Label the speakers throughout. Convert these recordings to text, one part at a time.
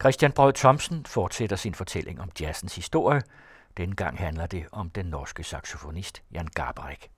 Speaker 1: Christian Brød Thomsen fortsætter sin fortælling om jazzens historie. Denne gang handler det om den norske saxofonist Jan Garbarek.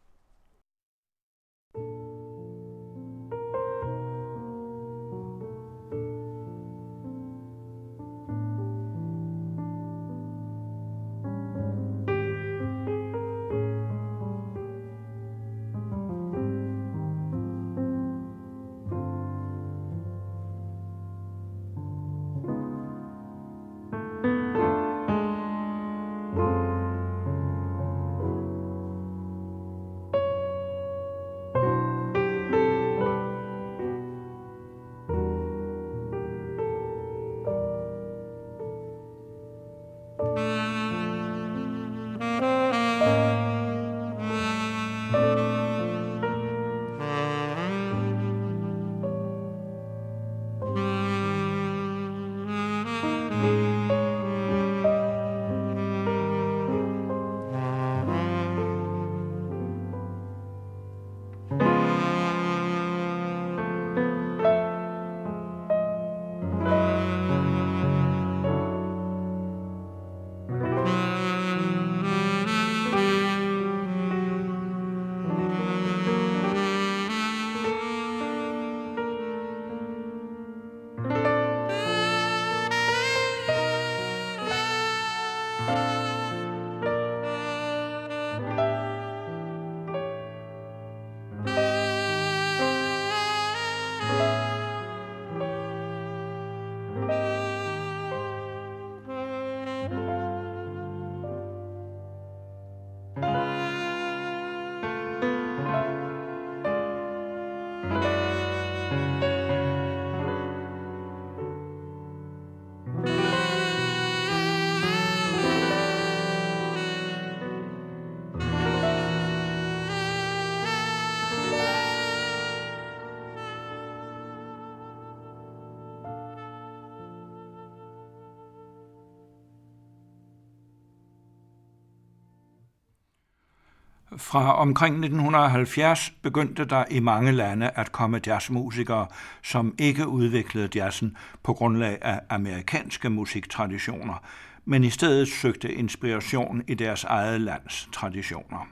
Speaker 2: Fra omkring 1970 begyndte der i mange lande at komme jazzmusikere, som ikke udviklede jazzen på grundlag af amerikanske musiktraditioner, men i stedet søgte inspiration i deres eget lands traditioner.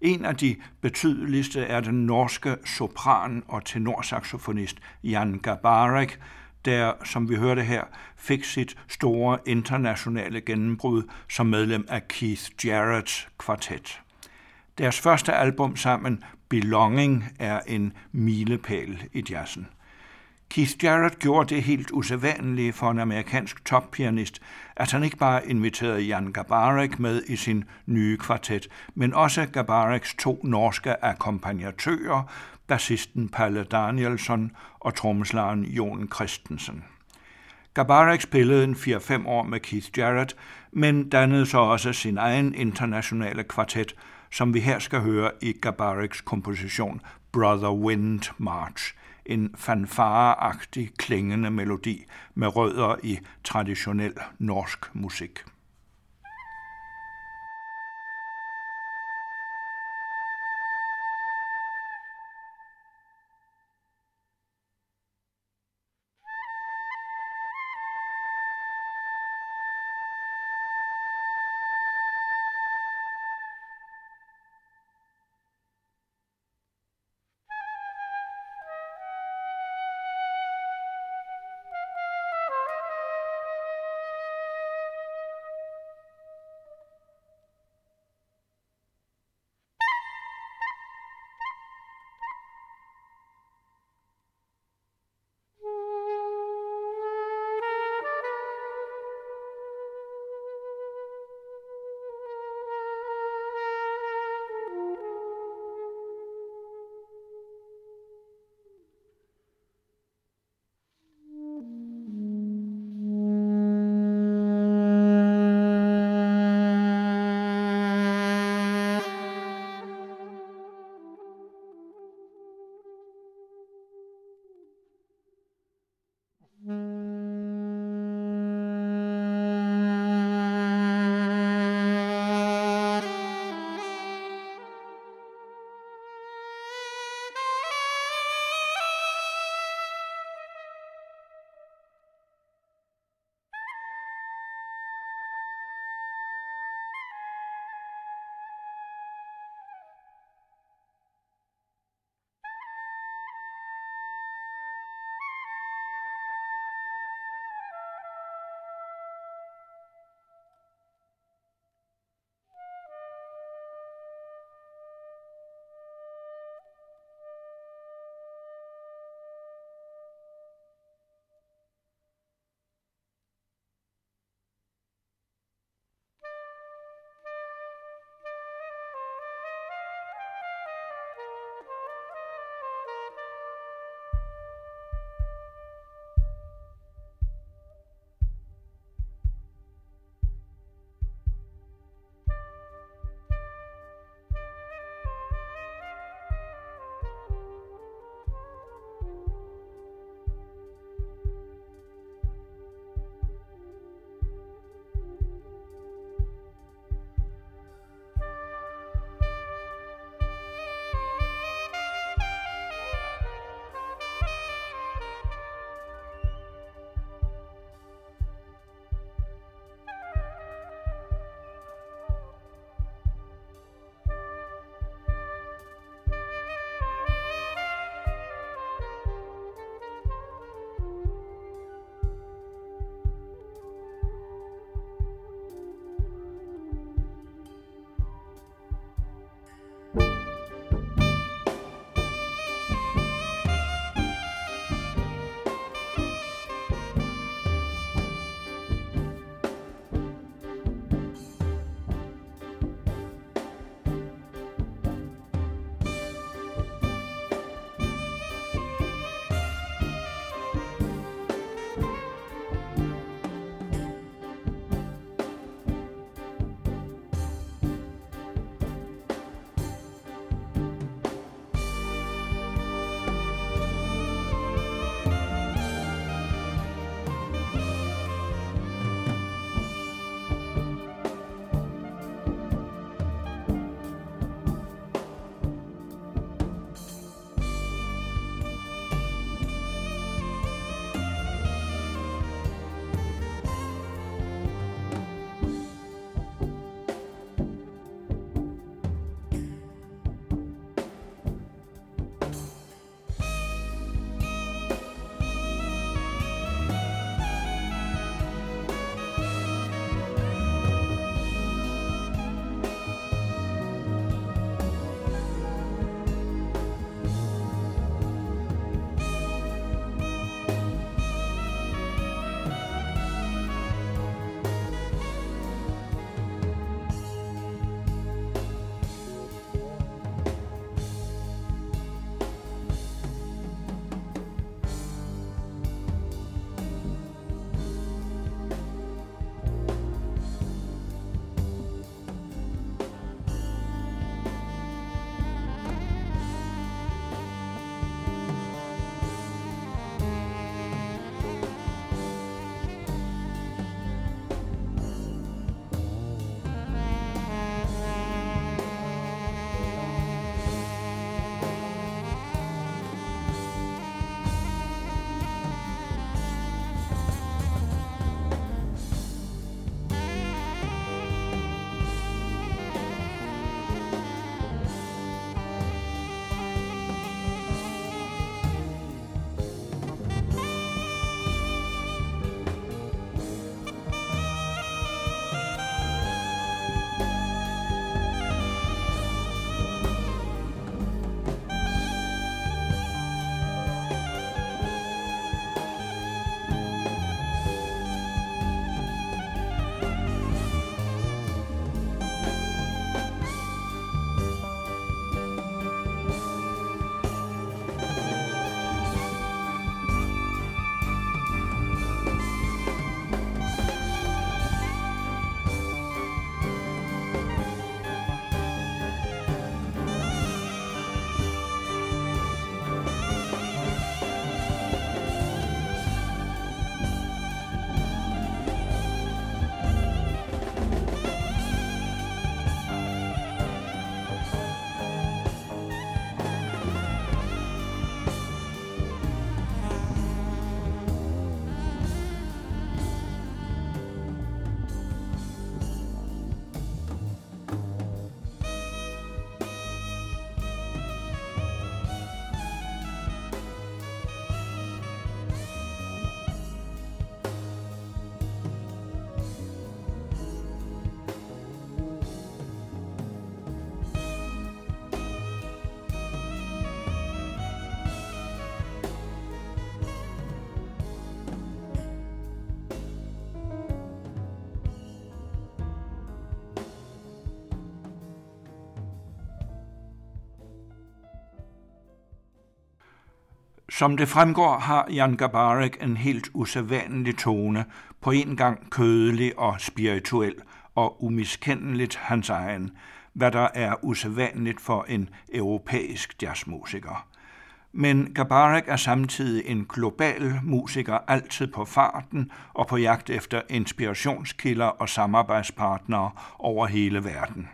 Speaker 2: En af de betydeligste er den norske sopran- og tenorsaxofonist Jan Gabarek, der, som vi hørte her, fik sit store internationale gennembrud som medlem af Keith Jarrett's kvartet. Deres første album sammen, Belonging, er en milepæl i jazzen. Keith Jarrett gjorde det helt usædvanlige for en amerikansk toppianist, at han ikke bare inviterede Jan Gabarek med i sin nye kvartet, men også Gabareks to norske akkompagnatører, bassisten Palle Danielsson og trommeslageren Jon Christensen. Gabarek spillede en 4-5 år med Keith Jarrett, men dannede så også sin egen internationale kvartet, som vi her skal høre i Gabareks komposition Brother Wind March, en fanfareagtig klingende melodi med rødder i traditionel norsk musik. Som det fremgår, har Jan Gabarek en helt usædvanlig tone, på en gang kødelig og spirituel, og umiskendeligt hans egen, hvad der er usædvanligt for en europæisk jazzmusiker. Men Gabarek er samtidig en global musiker, altid på farten og på jagt efter inspirationskilder og samarbejdspartnere over hele verden.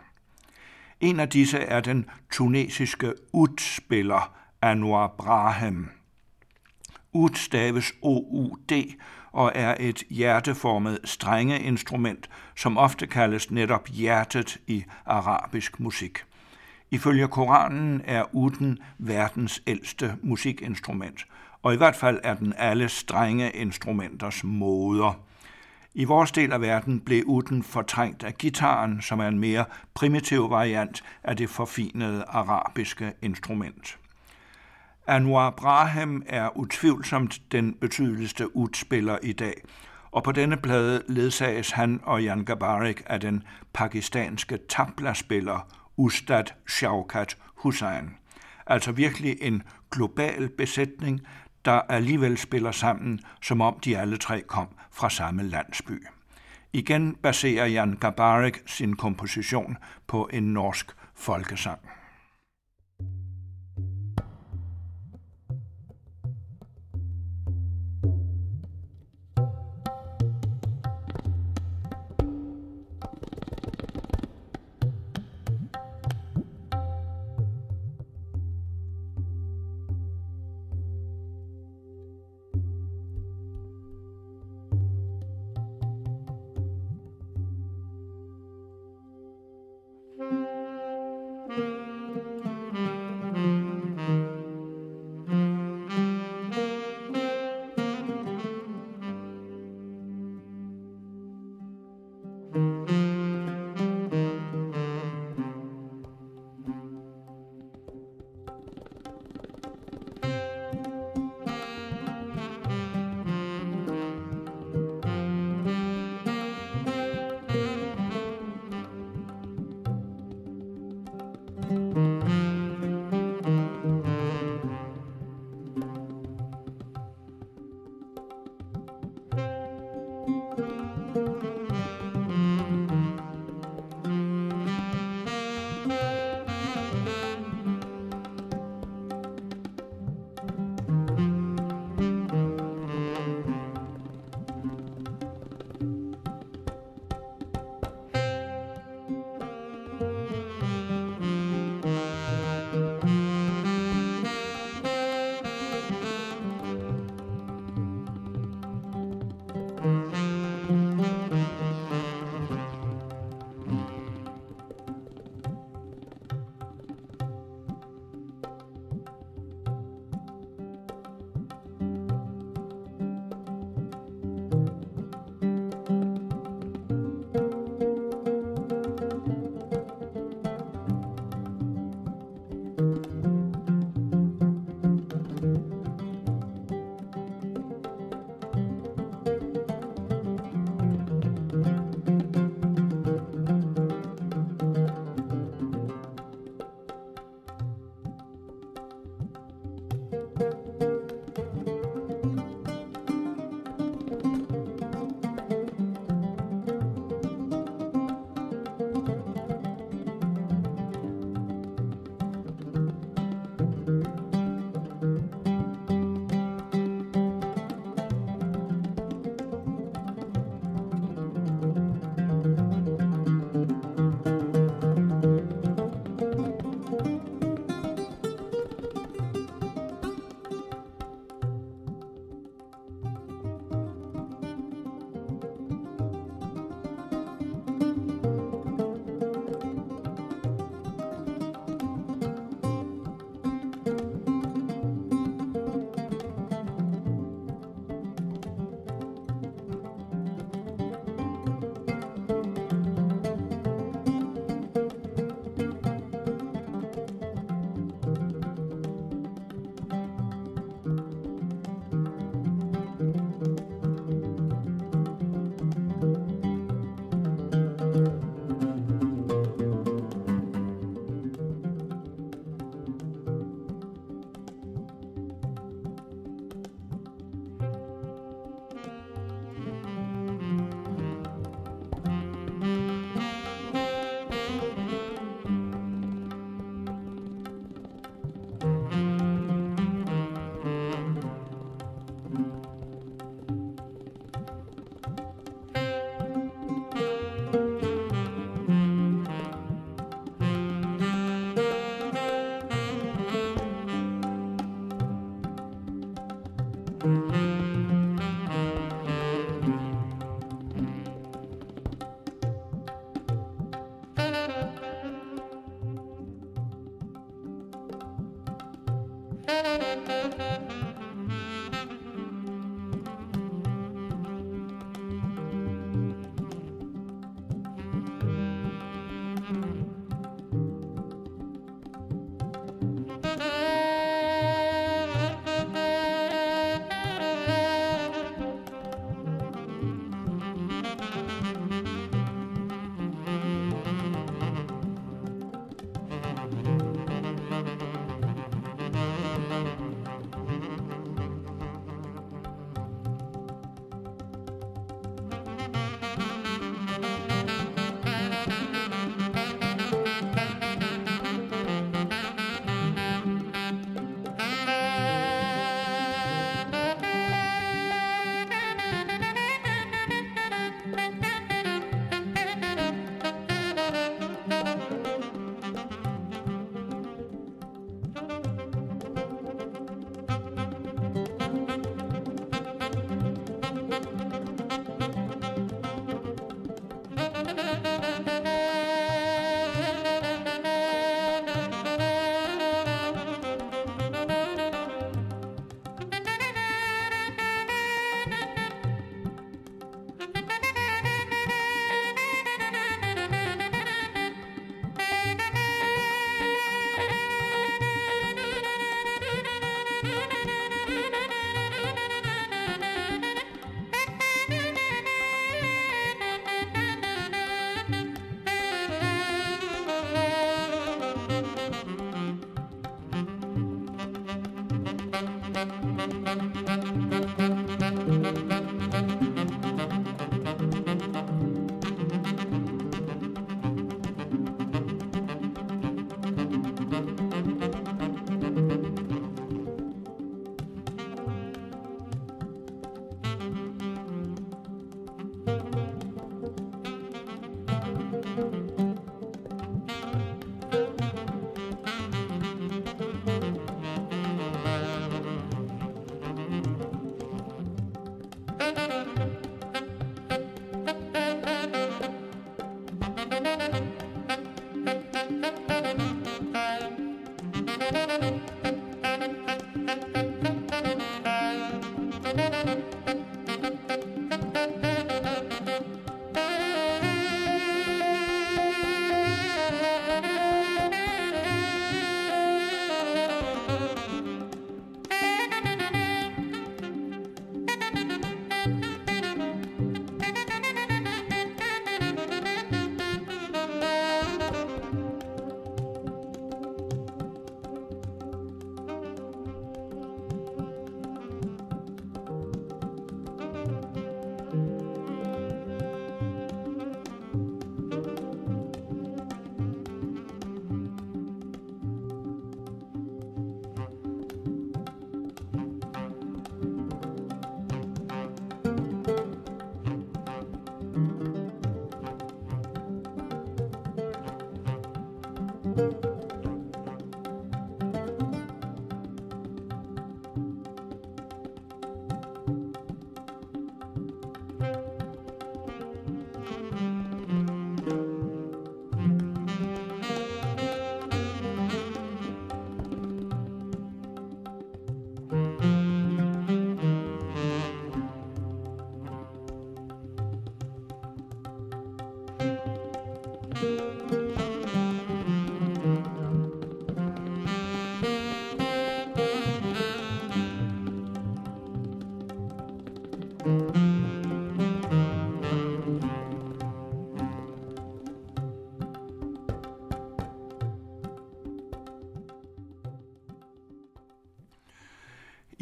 Speaker 2: En af disse er den tunesiske udspiller Anwar Brahem. Ud staves OUD og er et hjerteformet strengeinstrument, som ofte kaldes netop hjertet i arabisk musik. Ifølge Koranen er uden verdens ældste musikinstrument, og i hvert fald er den alle strenge instrumenters moder. I vores del af verden blev uden fortrængt af gitaren, som er en mere primitiv variant af det forfinede arabiske instrument. Anwar Braham er utvivlsomt den betydeligste utspiller i dag, og på denne plade ledsages han og Jan Gabarik af den pakistanske tabla-spiller Ustad Shaukat Hussain. Altså virkelig en global besætning, der alligevel spiller sammen, som om de alle tre kom fra samme landsby. Igen baserer Jan Gabarik sin komposition på en norsk folkesang.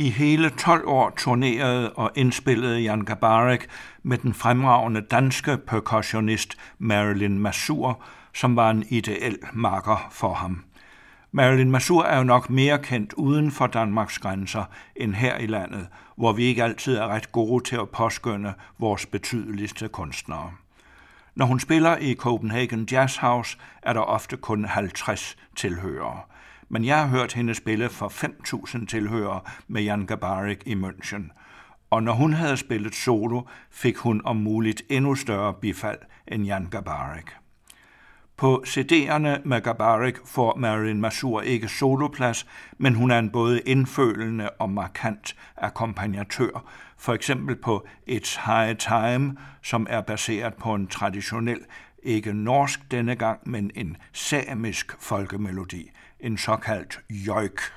Speaker 2: I hele 12 år turnerede og indspillede Jan Gabarek med den fremragende danske percussionist Marilyn Masur, som var en ideel marker for ham. Marilyn Masur er jo nok mere kendt uden for Danmarks grænser end her i landet, hvor vi ikke altid er ret gode til at påskynde vores betydeligste kunstnere. Når hun spiller i Copenhagen Jazz House, er der ofte kun 50 tilhørere. Men jeg har hørt hende spille for 5.000 tilhørere med Jan Gabarik i München. Og når hun havde spillet solo, fik hun om muligt endnu større bifald end Jan Gabarik. På CD'erne med Gabarik får Marilyn Masur ikke soloplads, men hun er en både indfølende og markant akkompagnatør, for eksempel på It's High Time, som er baseret på en traditionel, ikke norsk denne gang, men en samisk folkemelodi, in Schock hält. Joik.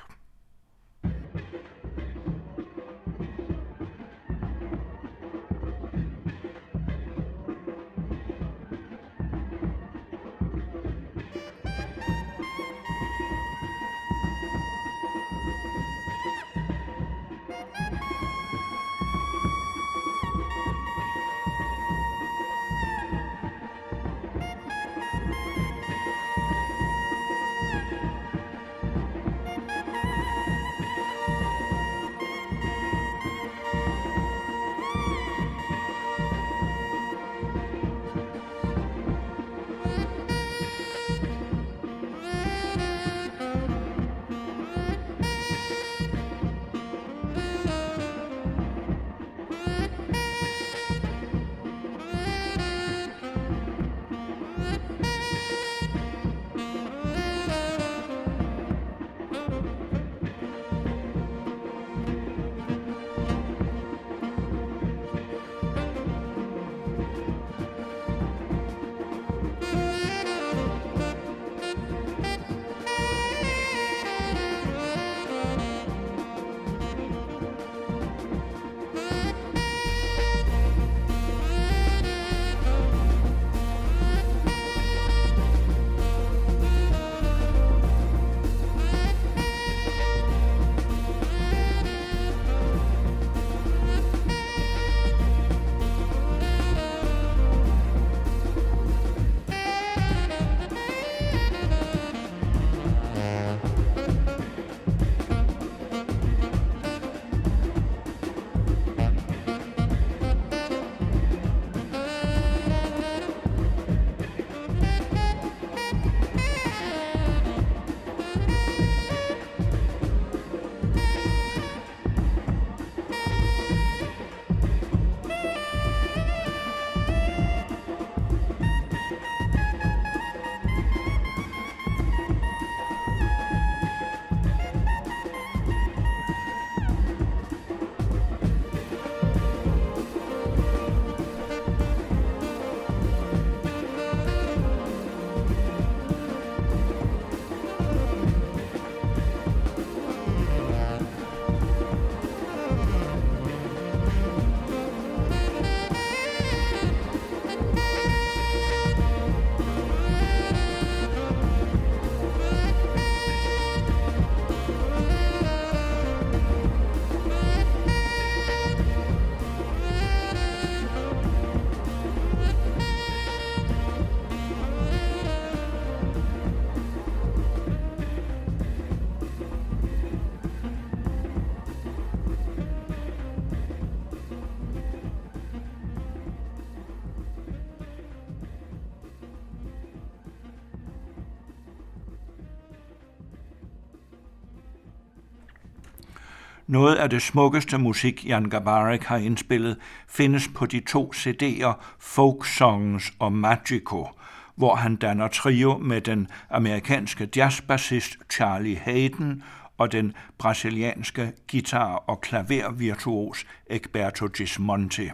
Speaker 2: Noget af det smukkeste musik, Jan Gabarek har indspillet, findes på de to CD'er Folk Songs og Magico, hvor han danner trio med den amerikanske jazzbassist Charlie Hayden og den brasilianske guitar- og klavervirtuos Egberto Gismonti.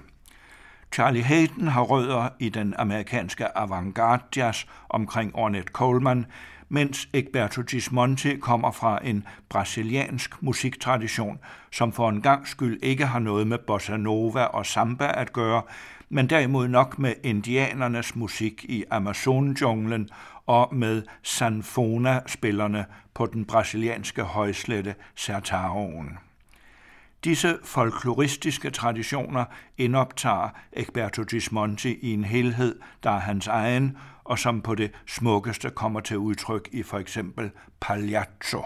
Speaker 2: Charlie Hayden har rødder i den amerikanske avantgarde jazz omkring Ornette Coleman, mens Egberto Gismonti kommer fra en brasiliansk musiktradition, som for en gang skyld ikke har noget med bossa nova og samba at gøre, men derimod nok med indianernes musik i Amazonjunglen og med sanfona-spillerne på den brasilianske højslette Sertaroen. Disse folkloristiske traditioner indoptager Egberto Gismonti i en helhed, der er hans egen, og som på det smukkeste kommer til udtryk i for eksempel Pagliaccio.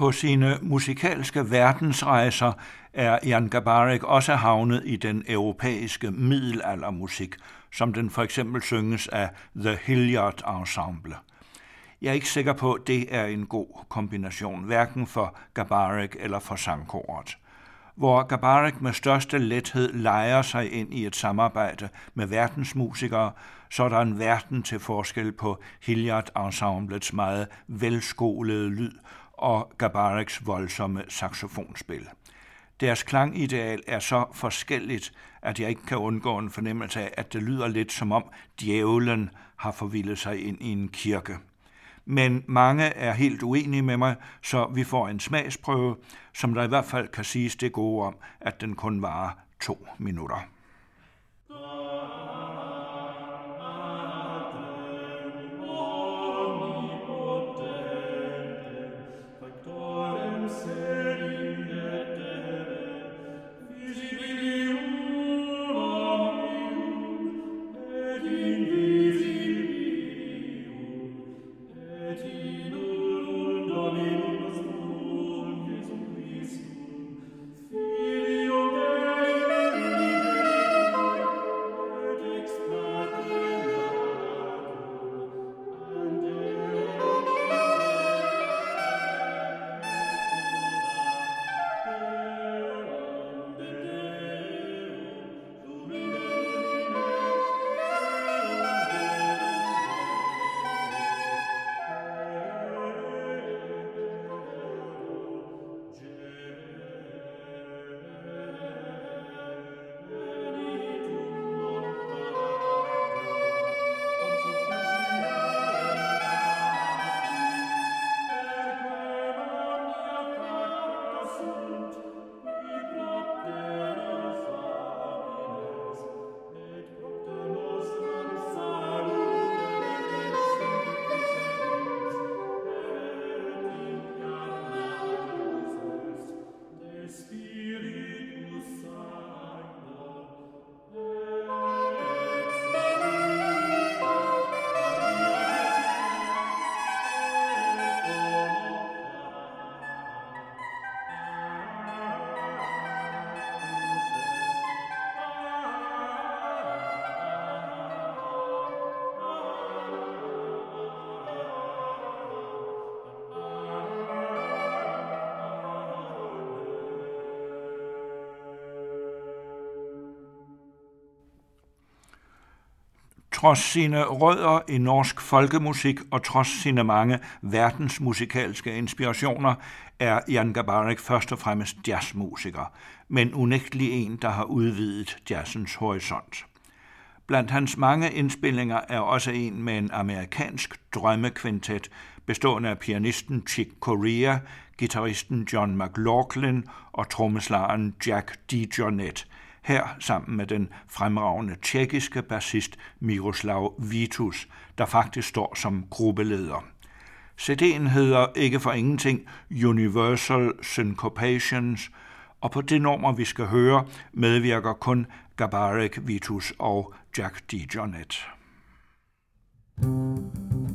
Speaker 2: På sine musikalske verdensrejser er Jan Gabarek også havnet i den europæiske middelaldermusik, som den for eksempel synges af The Hilliard Ensemble. Jeg er ikke sikker på, at det er en god kombination, hverken for Gabarek eller for sangkoret hvor Gabarek med største lethed leger sig ind i et samarbejde med verdensmusikere, så er der en verden til forskel på Hilliard Ensemblets meget velskolede lyd og Gabareks voldsomme saxofonspil. Deres klangideal er så forskelligt, at jeg ikke kan undgå en fornemmelse af, at det lyder lidt som om djævlen har forvildet sig ind i en kirke men mange er helt uenige med mig, så vi får en smagsprøve, som der i hvert fald kan siges det gode om, at den kun varer to minutter. Trods sine rødder i norsk folkemusik og trods sine mange verdensmusikalske inspirationer, er Jan Gabarek først og fremmest jazzmusiker, men unægtelig en, der har udvidet jazzens horisont. Blandt hans mange indspillinger er også en med en amerikansk drømmekvintet, bestående af pianisten Chick Corea, gitarristen John McLaughlin og trommeslageren Jack DeJohnette, her sammen med den fremragende tjekkiske bassist Miroslav Vitus, der faktisk står som gruppeleder. CD'en hedder ikke for ingenting Universal Syncopations, og på det nummer, vi skal høre, medvirker kun Gabarek Vitus og Jack DeJohnette. thank you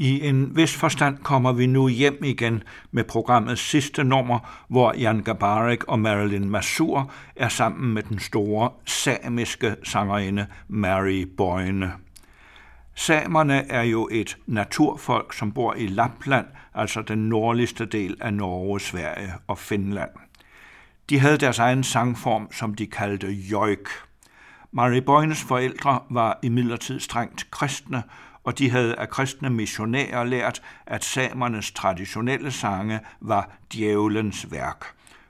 Speaker 2: I en vis forstand kommer vi nu hjem igen med programmets sidste nummer, hvor Jan Gabarek og Marilyn Masur er sammen med den store samiske sangerinde Mary Boyne. Samerne er jo et naturfolk, som bor i Lapland, altså den nordligste del af Norge, Sverige og Finland. De havde deres egen sangform, som de kaldte joik. Mary Boynes forældre var imidlertid strengt kristne, og de havde af kristne missionærer lært, at samernes traditionelle sange var djævelens værk.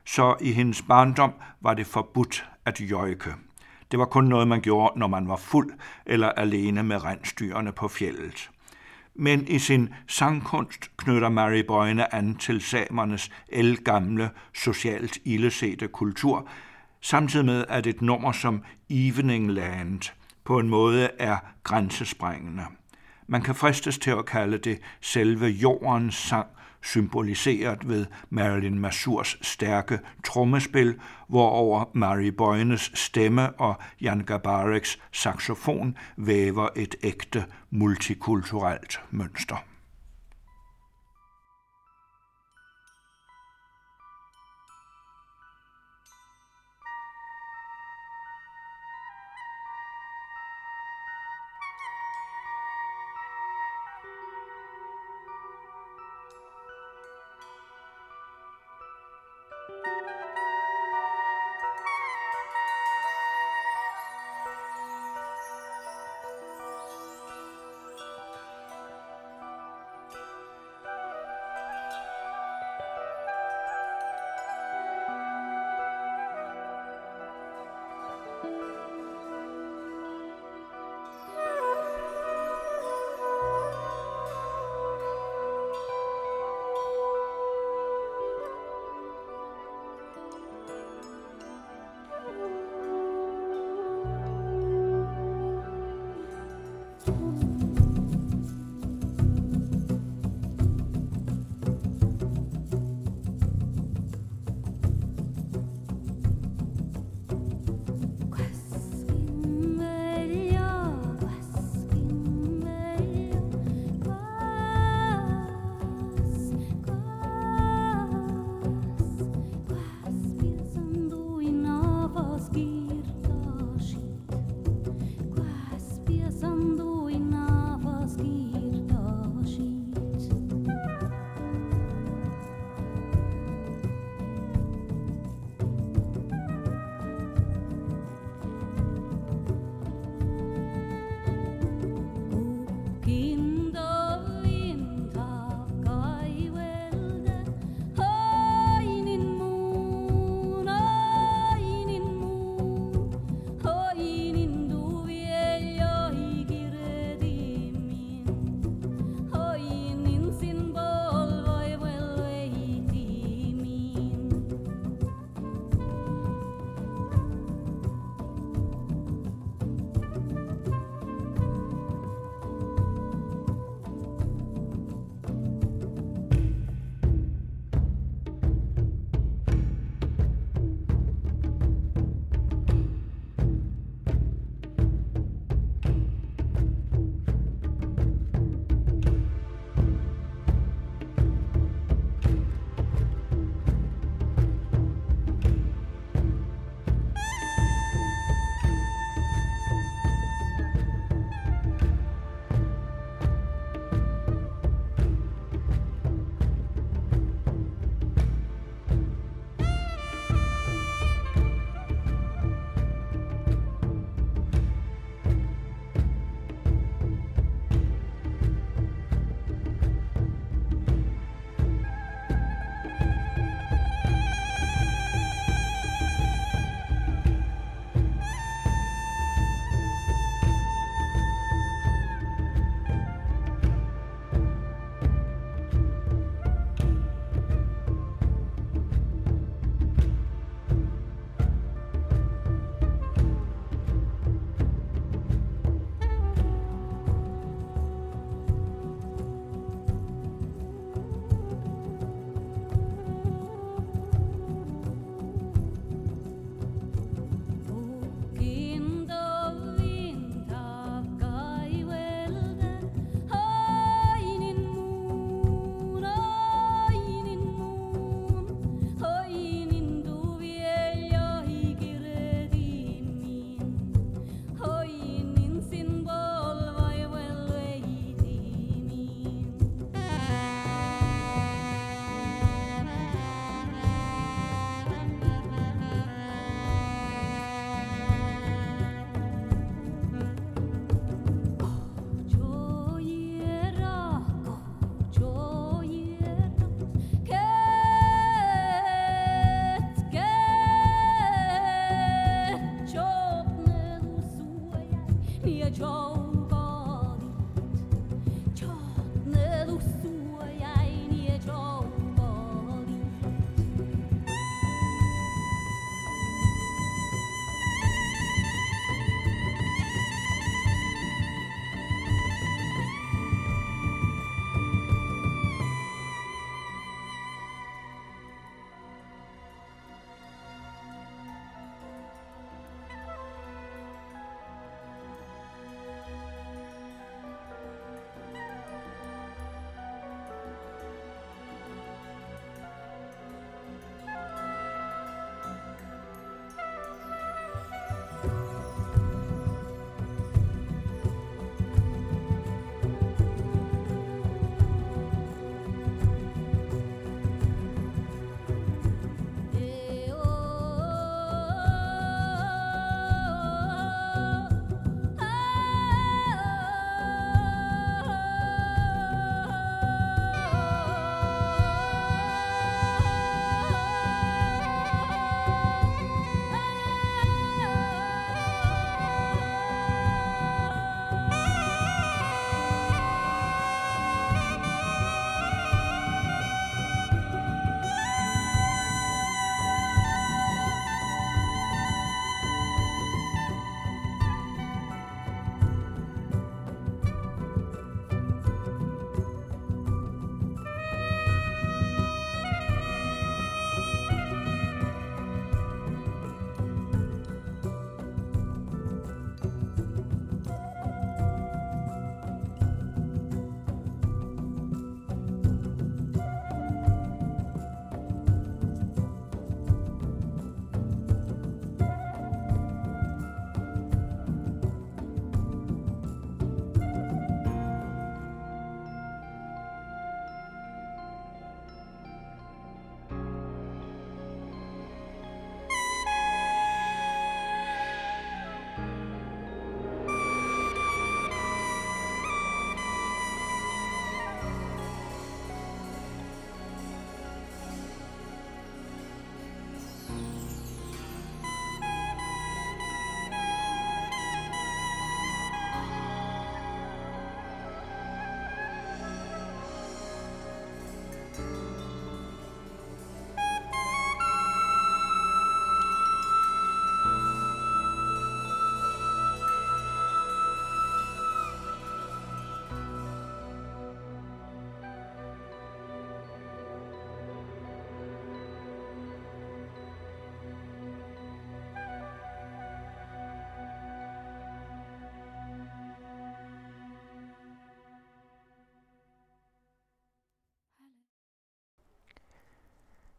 Speaker 2: Så i hendes barndom var det forbudt at jøjke. Det var kun noget, man gjorde, når man var fuld eller alene med rensdyrene på fjellet. Men i sin sangkunst knytter Mary Bøjne an til samernes elgamle, socialt illesete kultur, samtidig med at et nummer som Evening Land på en måde er grænsesprængende. Man kan fristes til at kalde det selve jordens sang, symboliseret ved Marilyn Masurs stærke trommespil, hvorover Mary Boynes stemme og Jan Gabareks saxofon væver et ægte multikulturelt mønster.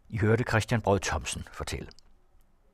Speaker 1: I hørte Christian Brød Thomsen fortælle.